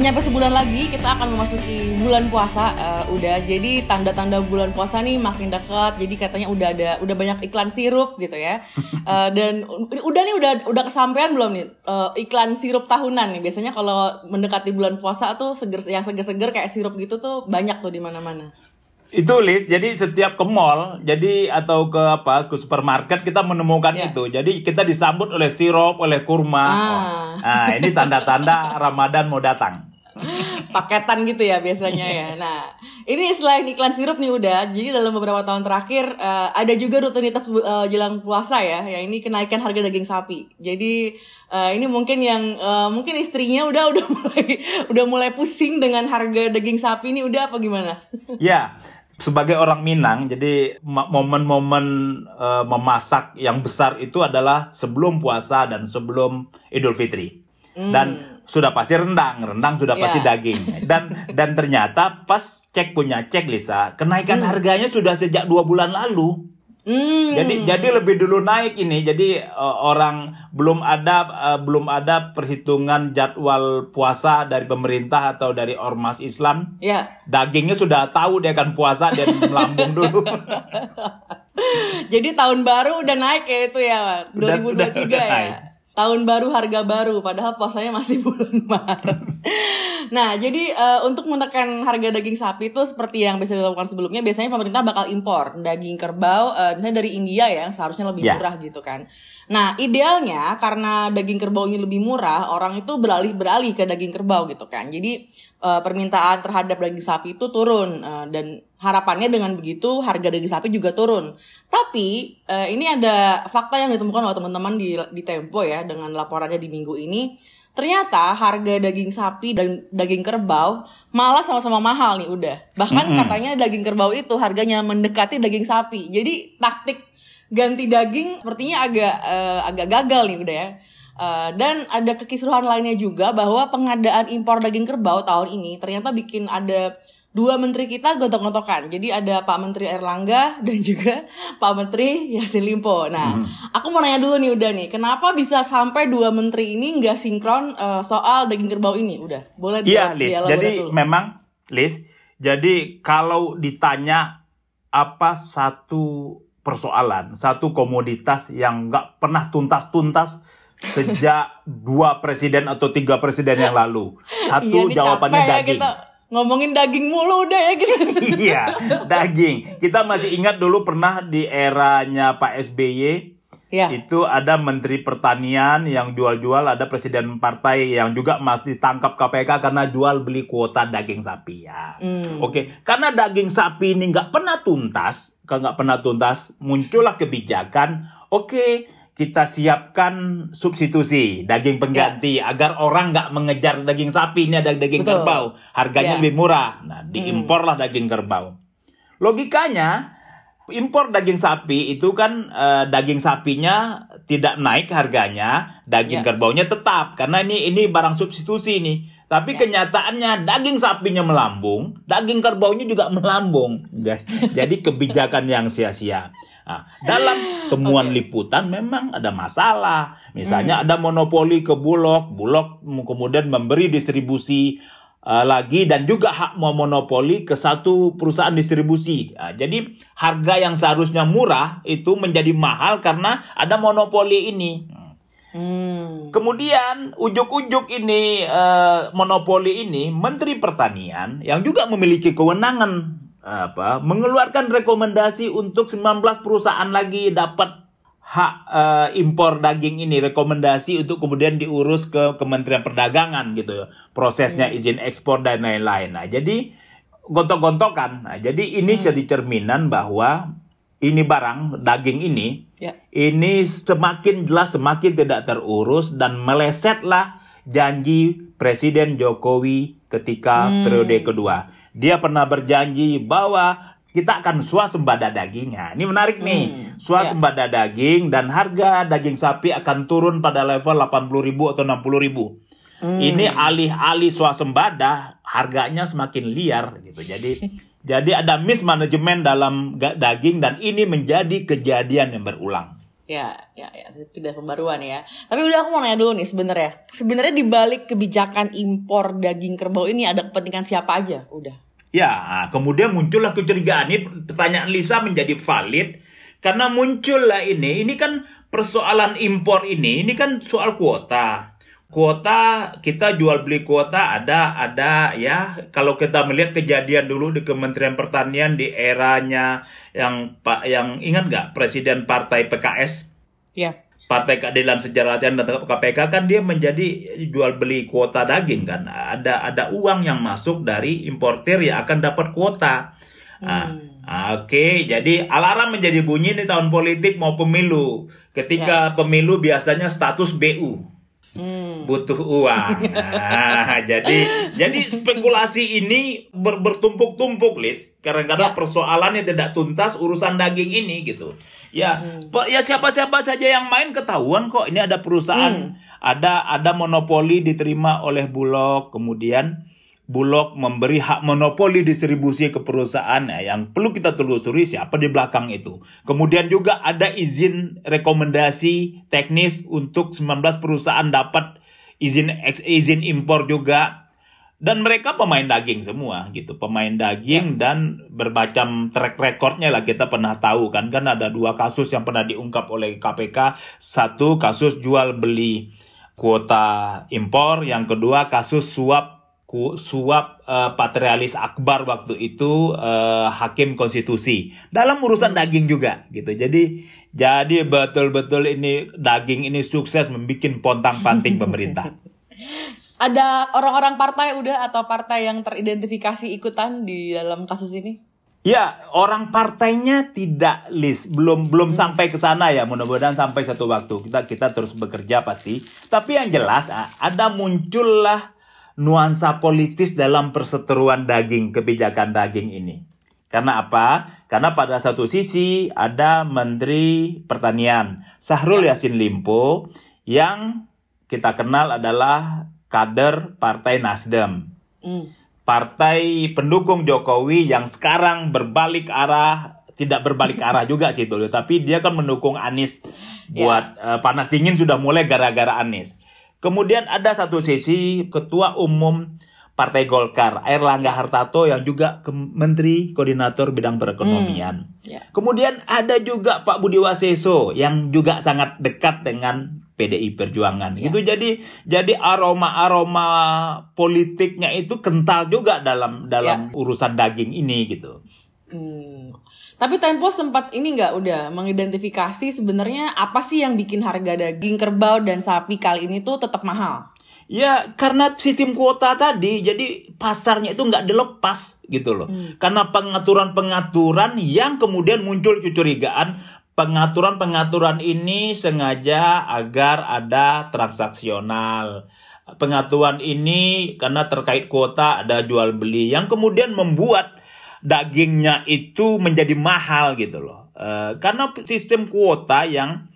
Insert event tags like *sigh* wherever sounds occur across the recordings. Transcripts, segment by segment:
nggak nyampe sebulan lagi kita akan memasuki bulan puasa uh, udah. Jadi tanda-tanda bulan puasa nih makin dekat jadi katanya udah ada udah banyak iklan sirup gitu ya. Uh, *laughs* dan udah nih udah udah kesampaian belum nih uh, iklan sirup tahunan nih? Biasanya kalau mendekati bulan puasa tuh seger yang seger-seger kayak sirup gitu tuh banyak tuh di mana-mana. Itu list jadi setiap ke mall jadi atau ke apa ke supermarket kita menemukan yeah. itu. Jadi kita disambut oleh sirup oleh kurma. Ah. oh. nah ini tanda-tanda *laughs* Ramadan mau datang paketan gitu ya biasanya ya. Nah, ini selain iklan sirup nih udah, jadi dalam beberapa tahun terakhir uh, ada juga rutinitas uh, jelang puasa ya, ya ini kenaikan harga daging sapi. Jadi uh, ini mungkin yang uh, mungkin istrinya udah udah *laughs* mulai udah mulai pusing dengan harga daging sapi ini udah apa gimana? *laughs* Ya, sebagai orang Minang, jadi momen-momen uh, memasak yang besar itu adalah sebelum puasa dan sebelum Idul Fitri. Hmm. Dan sudah pasti rendang, rendang sudah yeah. pasti daging. Dan dan ternyata pas cek punya cek Lisa, kenaikan hmm. harganya sudah sejak dua bulan lalu. Hmm. Jadi jadi lebih dulu naik ini. Jadi uh, orang belum ada uh, belum ada perhitungan jadwal puasa dari pemerintah atau dari ormas Islam. Yeah. Dagingnya sudah tahu dia akan puasa dan *laughs* melambung dulu. jadi tahun baru udah naik ya itu ya, 2023 udah, udah, udah ya. Naik tahun baru harga baru padahal puasanya masih *laughs* bulan Maret. nah, jadi uh, untuk menekan harga daging sapi itu seperti yang biasa dilakukan sebelumnya, biasanya pemerintah bakal impor daging kerbau uh, misalnya dari India ya, seharusnya lebih yeah. murah gitu kan. Nah, idealnya karena daging kerbau ini lebih murah, orang itu beralih beralih ke daging kerbau gitu kan. Jadi uh, permintaan terhadap daging sapi itu turun uh, dan harapannya dengan begitu harga daging sapi juga turun. Tapi uh, ini ada fakta yang ditemukan oleh teman-teman di di Tempo ya dengan laporannya di minggu ini. Ternyata harga daging sapi dan daging kerbau malah sama-sama mahal nih udah. Bahkan mm -hmm. katanya daging kerbau itu harganya mendekati daging sapi. Jadi taktik ganti daging sepertinya agak uh, agak gagal nih udah ya. Uh, dan ada kekisruhan lainnya juga bahwa pengadaan impor daging kerbau tahun ini ternyata bikin ada dua menteri kita gontok-gontokan. Jadi ada Pak Menteri Erlangga *laughs* dan juga Pak Menteri Yasin Limpo. Nah, hmm. aku mau nanya dulu nih udah nih, kenapa bisa sampai dua menteri ini nggak sinkron uh, soal daging kerbau ini? Udah, boleh Iya, Liz. Jadi dulu. memang, Liz, jadi kalau ditanya apa satu persoalan, satu komoditas yang nggak pernah tuntas-tuntas sejak *laughs* dua presiden atau tiga presiden yang lalu. Satu iya, jawabannya ya daging. kita ngomongin daging mulu udah ya *laughs* gitu. iya, daging. Kita masih ingat dulu pernah di eranya Pak SBY Ya. Itu ada Menteri Pertanian yang jual-jual, ada Presiden Partai yang juga masih ditangkap KPK karena jual beli kuota daging sapi ya. Mm. Oke, karena daging sapi ini nggak pernah tuntas, nggak pernah tuntas, muncullah kebijakan. Oke, kita siapkan substitusi daging pengganti ya. agar orang nggak mengejar daging sapi ini ada daging Betul. kerbau harganya ya. lebih murah nah diimporlah hmm. daging kerbau logikanya impor daging sapi itu kan uh, daging sapinya tidak naik harganya daging ya. kerbaunya tetap karena ini ini barang substitusi nih tapi ya. kenyataannya daging sapinya melambung daging kerbaunya juga melambung jadi kebijakan yang sia-sia Nah, dalam temuan okay. liputan memang ada masalah. Misalnya hmm. ada monopoli ke Bulog, Bulog kemudian memberi distribusi uh, lagi dan juga hak monopoli ke satu perusahaan distribusi. Nah, jadi harga yang seharusnya murah itu menjadi mahal karena ada monopoli ini. Hmm. Kemudian ujuk-ujuk ini uh, monopoli ini Menteri Pertanian yang juga memiliki kewenangan apa mengeluarkan rekomendasi untuk 19 perusahaan lagi dapat hak uh, impor daging ini rekomendasi untuk kemudian diurus ke Kementerian Perdagangan gitu prosesnya hmm. izin ekspor dan lain-lain. Nah, jadi gontok-gontokan. Nah, jadi ini hmm. jadi cerminan bahwa ini barang daging ini ya. ini semakin jelas semakin tidak terurus dan melesetlah janji Presiden Jokowi ketika hmm. periode kedua dia pernah berjanji bahwa kita akan swasembada daging. Nah, ini menarik nih. Hmm, swasembada yeah. daging dan harga daging sapi akan turun pada level 80.000 atau 60.000. Hmm. Ini alih-alih swasembada, harganya semakin liar gitu. Jadi *laughs* jadi ada mismanagement dalam daging dan ini menjadi kejadian yang berulang. Ya, ya, ya, itu udah pembaruan ya. Tapi udah aku mau nanya dulu nih sebenarnya. Sebenarnya di balik kebijakan impor daging kerbau ini ada kepentingan siapa aja? Udah. Ya, kemudian muncullah kecurigaan ini pertanyaan Lisa menjadi valid karena muncullah ini. Ini kan persoalan impor ini, ini kan soal kuota kuota kita jual beli kuota ada ada ya kalau kita melihat kejadian dulu di Kementerian Pertanian di eranya yang Pak yang ingat nggak Presiden Partai PKS ya Partai Keadilan Sejarah dan KPK kan dia menjadi jual beli kuota daging kan ada ada uang yang masuk dari importir yang akan dapat kuota nah, hmm. Oke, okay, jadi alarm menjadi bunyi di tahun politik mau pemilu. Ketika ya. pemilu biasanya status BU. Butuh uang. *laughs* Nah, jadi jadi spekulasi ini ber, bertumpuk-tumpuk, Lis. Kadang-kadang ya. persoalannya tidak tuntas urusan daging ini gitu. Ya, hmm. ya siapa-siapa saja yang main ketahuan kok. Ini ada perusahaan, hmm. ada ada monopoli diterima oleh Bulog, kemudian Bulog memberi hak monopoli distribusi ke perusahaan ya, yang perlu kita telusuri siapa di belakang itu. Kemudian juga ada izin rekomendasi teknis untuk 19 perusahaan dapat izin izin impor juga. Dan mereka pemain daging semua gitu. Pemain daging ya. dan bermacam track recordnya lah kita pernah tahu kan. Kan ada dua kasus yang pernah diungkap oleh KPK satu kasus jual beli kuota impor yang kedua kasus suap suap uh, patrialis Akbar waktu itu uh, hakim konstitusi dalam urusan daging juga gitu. Jadi jadi betul-betul ini daging ini sukses membuat pontang-panting *laughs* pemerintah. Ada orang-orang partai udah atau partai yang teridentifikasi ikutan di dalam kasus ini? Ya, orang partainya tidak list, belum belum hmm. sampai ke sana ya. Mudah-mudahan sampai satu waktu kita kita terus bekerja pasti. Tapi yang jelas ada muncullah nuansa politis dalam perseteruan daging, kebijakan daging ini. Karena apa? Karena pada satu sisi ada Menteri Pertanian Sahrul ya. Yassin Limpo yang kita kenal adalah kader Partai Nasdem. Mm. Partai pendukung Jokowi yang sekarang berbalik arah tidak berbalik *laughs* arah juga sih dulu, tapi dia kan mendukung Anies ya. buat yeah. uh, panas dingin sudah mulai gara-gara Anies. Kemudian ada satu sisi Ketua Umum Partai Golkar, Air Langga Hartarto yang juga ke Menteri Koordinator Bidang Perekonomian. Hmm, yeah. Kemudian ada juga Pak Budi Waseso yang juga sangat dekat dengan PDI Perjuangan. Yeah. Itu jadi jadi aroma-aroma politiknya itu kental juga dalam dalam yeah. urusan daging ini gitu. Hmm. Tapi Tempo sempat ini nggak udah mengidentifikasi sebenarnya apa sih yang bikin harga daging kerbau dan sapi kali ini tuh tetap mahal? Ya karena sistem kuota tadi, jadi pasarnya itu nggak dilepas gitu loh. Hmm. Karena pengaturan-pengaturan yang kemudian muncul kecurigaan, pengaturan-pengaturan ini sengaja agar ada transaksional. Pengaturan ini karena terkait kuota ada jual beli yang kemudian membuat dagingnya itu menjadi mahal gitu loh. Uh, karena sistem kuota yang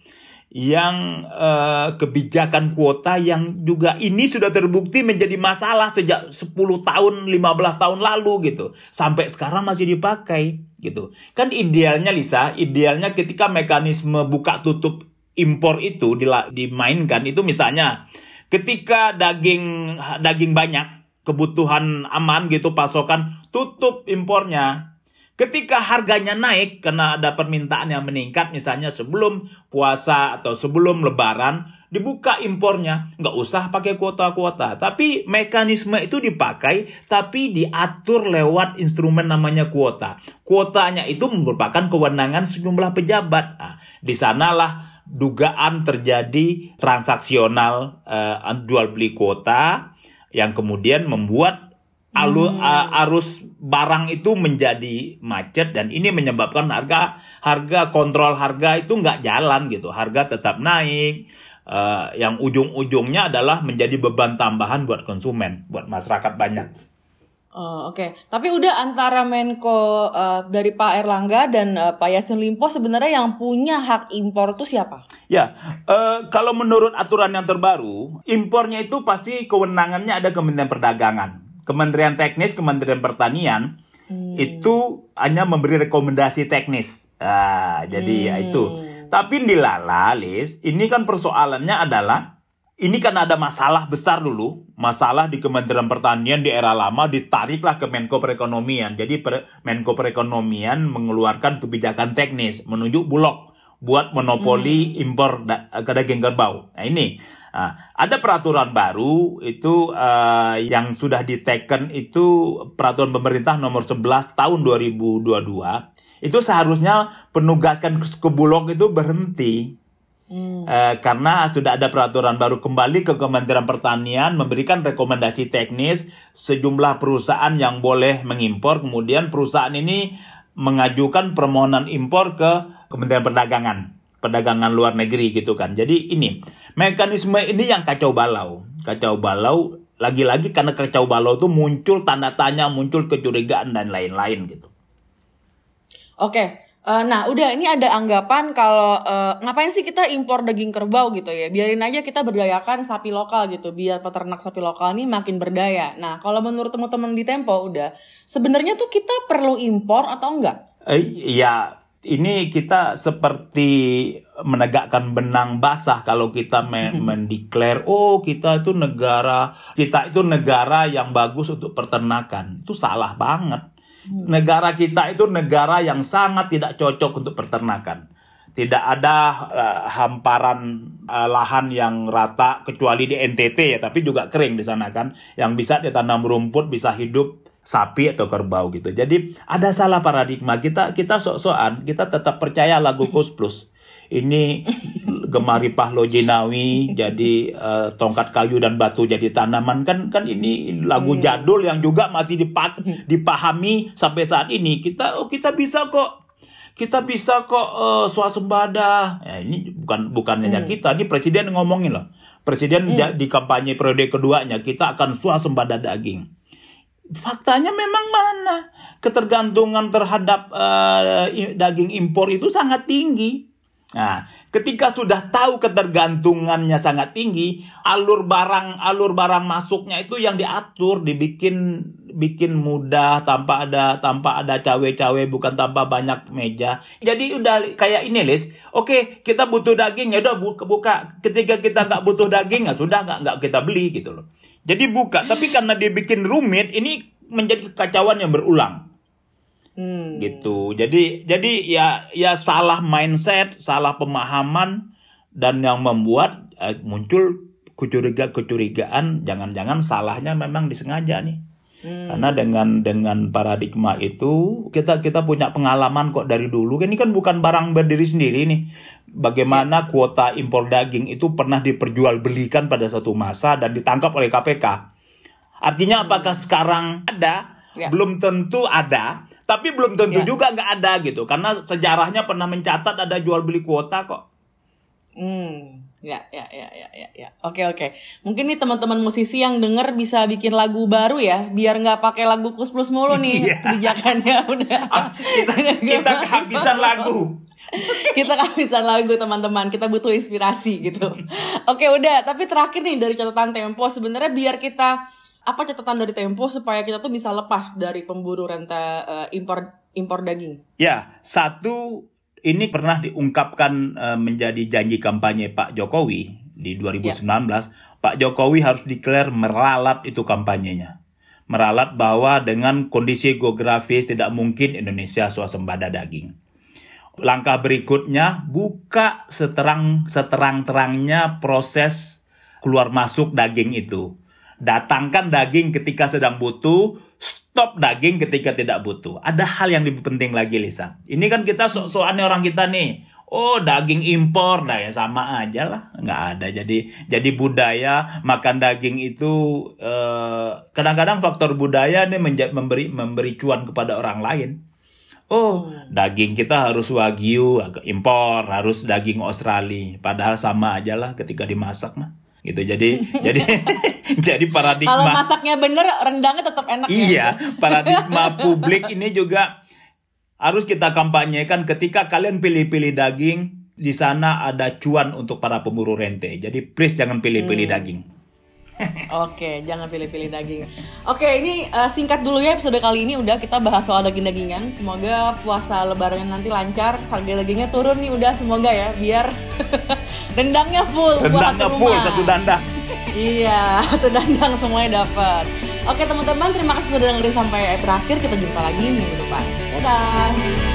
yang uh, kebijakan kuota yang juga ini sudah terbukti menjadi masalah sejak 10 tahun, 15 tahun lalu gitu. Sampai sekarang masih dipakai gitu. Kan idealnya Lisa, idealnya ketika mekanisme buka tutup impor itu dimainkan itu misalnya ketika daging daging banyak kebutuhan aman gitu pasokan tutup impornya. Ketika harganya naik karena ada permintaan yang meningkat misalnya sebelum puasa atau sebelum lebaran dibuka impornya. Nggak usah pakai kuota-kuota. Tapi mekanisme itu dipakai tapi diatur lewat instrumen namanya kuota. Kuotanya itu merupakan kewenangan sejumlah pejabat. Nah, di sanalah dugaan terjadi transaksional uh, jual beli kuota yang kemudian membuat alu, hmm. arus barang itu menjadi macet dan ini menyebabkan harga harga kontrol harga itu nggak jalan gitu harga tetap naik uh, yang ujung-ujungnya adalah menjadi beban tambahan buat konsumen buat masyarakat banyak. Oh, Oke, okay. tapi udah antara Menko uh, dari Pak Erlangga dan uh, Pak Yasin Limpo sebenarnya yang punya hak impor itu siapa? Ya, uh, kalau menurut aturan yang terbaru, impornya itu pasti kewenangannya ada Kementerian Perdagangan, Kementerian Teknis, Kementerian Pertanian hmm. itu hanya memberi rekomendasi teknis. Uh, jadi hmm. ya itu. Tapi di Lalalis, ini kan persoalannya adalah ini kan ada masalah besar dulu, masalah di Kementerian Pertanian di era lama ditariklah ke Menko Perekonomian. Jadi Menko Perekonomian mengeluarkan kebijakan teknis menunjuk Bulog buat monopoli hmm. impor da daging kerbau. Nah ini Nah, ada peraturan baru itu uh, yang sudah diteken itu peraturan pemerintah nomor 11 tahun 2022. Itu seharusnya penugaskan ke Bulog itu berhenti. Hmm. Uh, karena sudah ada peraturan baru kembali ke Kementerian Pertanian memberikan rekomendasi teknis sejumlah perusahaan yang boleh mengimpor kemudian perusahaan ini mengajukan permohonan impor ke Kementerian Perdagangan perdagangan luar negeri gitu kan. Jadi ini mekanisme ini yang kacau balau, kacau balau lagi-lagi karena kacau balau itu muncul tanda tanya, muncul kecurigaan dan lain-lain gitu. Oke. Uh, nah, udah ini ada anggapan kalau uh, ngapain sih kita impor daging kerbau gitu ya? Biarin aja kita berdayakan sapi lokal gitu, biar peternak sapi lokal ini makin berdaya. Nah, kalau menurut teman-teman di Tempo udah, sebenarnya tuh kita perlu impor atau enggak? Eh, ya ini kita seperti menegakkan benang basah kalau kita me *laughs* mendeklar oh kita itu negara kita itu negara yang bagus untuk peternakan itu salah banget. Negara kita itu negara yang sangat tidak cocok untuk peternakan tidak ada uh, hamparan uh, lahan yang rata kecuali di NTT ya tapi juga kering di sana kan yang bisa ditanam rumput bisa hidup sapi atau kerbau gitu. Jadi ada salah paradigma kita kita sok-sokan kita tetap percaya lagu Kus Plus. Ini gemari Pahlo Jinawi jadi uh, tongkat kayu dan batu jadi tanaman kan kan ini lagu hmm. jadul yang juga masih dipahami sampai saat ini. Kita oh kita bisa kok kita bisa kok uh, swasembada. Ya, ini bukan bukan hanya hmm. kita, ini presiden ngomongin loh. Presiden hmm. di kampanye periode keduanya kita akan swasembada daging faktanya memang mana ketergantungan terhadap uh, daging impor itu sangat tinggi. Nah, ketika sudah tahu ketergantungannya sangat tinggi, alur barang alur barang masuknya itu yang diatur, dibikin bikin mudah tanpa ada tanpa ada cawe-cawe bukan tanpa banyak meja. Jadi udah kayak ini Lis. Oke, kita butuh daging ya udah buka. Ketika kita nggak butuh daging ya sudah nggak nggak kita beli gitu loh. Jadi buka, tapi karena dia bikin rumit, ini menjadi kekacauan yang berulang. Hmm. Gitu. Jadi jadi ya ya salah mindset, salah pemahaman dan yang membuat eh, muncul kecurigaan-kecurigaan, jangan-jangan salahnya memang disengaja nih. Hmm. Karena dengan dengan paradigma itu kita kita punya pengalaman kok dari dulu. Ini kan bukan barang berdiri sendiri nih. Bagaimana ya. kuota impor daging itu pernah diperjualbelikan pada satu masa dan ditangkap oleh KPK. Artinya apakah sekarang ada? Ya. Belum tentu ada, tapi belum tentu ya. juga nggak ada gitu. Karena sejarahnya pernah mencatat ada jual beli kuota kok. Hmm. Ya, ya, ya, ya, ya, ya. Oke, oke. Mungkin nih teman-teman musisi yang denger bisa bikin lagu baru ya, biar nggak pakai lagu Kus Plus mulu nih *laughs* iya. kebijakannya *laughs* udah. Ah, kita, kita kehabisan lagu. *laughs* kita kehabisan lagu teman-teman. Kita butuh inspirasi gitu. Oke, udah. Tapi terakhir nih dari catatan Tempo sebenarnya biar kita apa catatan dari Tempo supaya kita tuh bisa lepas dari pemburu renta uh, impor impor daging? Ya, satu ini pernah diungkapkan uh, menjadi janji kampanye Pak Jokowi di 2019. Ya. Pak Jokowi harus declare meralat itu kampanyenya. Meralat bahwa dengan kondisi geografis tidak mungkin Indonesia swasembada daging. Langkah berikutnya buka seterang seterang-terangnya proses keluar masuk daging itu. Datangkan daging ketika sedang butuh, stop daging ketika tidak butuh. Ada hal yang lebih penting lagi Lisa. Ini kan kita so-soannya orang kita nih. Oh daging impor, nah ya sama aja lah, nggak ada. Jadi jadi budaya makan daging itu eh, kadang-kadang faktor budaya nih memberi memberi cuan kepada orang lain. Oh daging kita harus wagyu impor, harus daging Australia. Padahal sama aja lah ketika dimasak mah gitu jadi *laughs* jadi *laughs* jadi paradigma kalau masaknya bener rendangnya tetap enak ya? iya ya? paradigma publik ini juga harus kita kampanyekan ketika kalian pilih-pilih daging di sana ada cuan untuk para pemburu rente jadi please jangan pilih-pilih hmm. daging *laughs* Oke, jangan pilih-pilih daging. Oke, ini uh, singkat dulu ya episode kali ini udah kita bahas soal daging-dagingan. Semoga puasa lebaran nanti lancar, harga dagingnya turun nih udah semoga ya biar rendangnya full rendangnya full satu dandang. *laughs* iya, satu dandang semuanya dapat. Oke teman-teman, terima kasih sudah dengerin sampai terakhir. Kita jumpa lagi minggu depan. Dadah.